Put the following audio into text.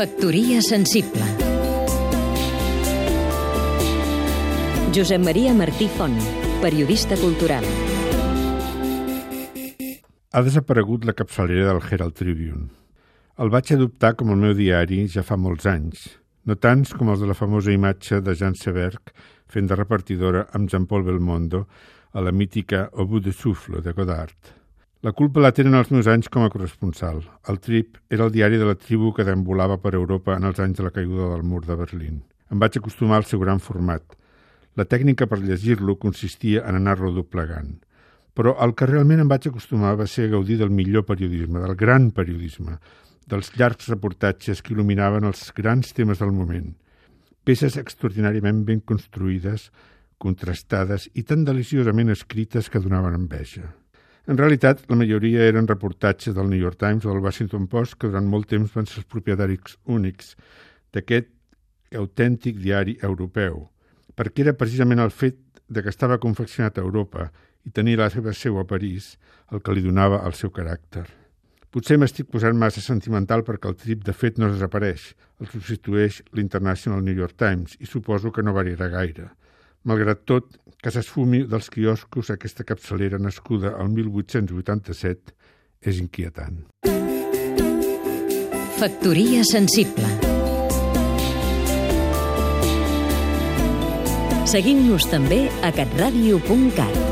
Factoria sensible Josep Maria Martí Font, periodista cultural Ha desaparegut la capçalera del Herald Tribune. El vaig adoptar com el meu diari ja fa molts anys, no tants com els de la famosa imatge de Jean Seberg fent de repartidora amb Jean-Paul Belmondo a la mítica bout de souffle de Godard. La culpa la tenen els meus anys com a corresponsal. El Trip era el diari de la tribu que deambulava per Europa en els anys de la caiguda del mur de Berlín. Em vaig acostumar al seu gran format. La tècnica per llegir-lo consistia en anar-lo doblegant. Però el que realment em vaig acostumar va ser a gaudir del millor periodisme, del gran periodisme, dels llargs reportatges que il·luminaven els grans temes del moment. Peces extraordinàriament ben construïdes, contrastades i tan deliciosament escrites que donaven enveja. En realitat, la majoria eren reportatges del New York Times o del Washington Post que durant molt temps van ser els propietaris únics d'aquest autèntic diari europeu, perquè era precisament el fet de que estava confeccionat a Europa i tenia la seva seu a París el que li donava el seu caràcter. Potser m'estic posant massa sentimental perquè el trip de fet no desapareix, el substitueix l'International New York Times i suposo que no variarà gaire. Malgrat tot, que s'esfumi dels quioscos aquesta capçalera nascuda al 1887 és inquietant. Factoria sensible Seguim-nos també a catradio.cat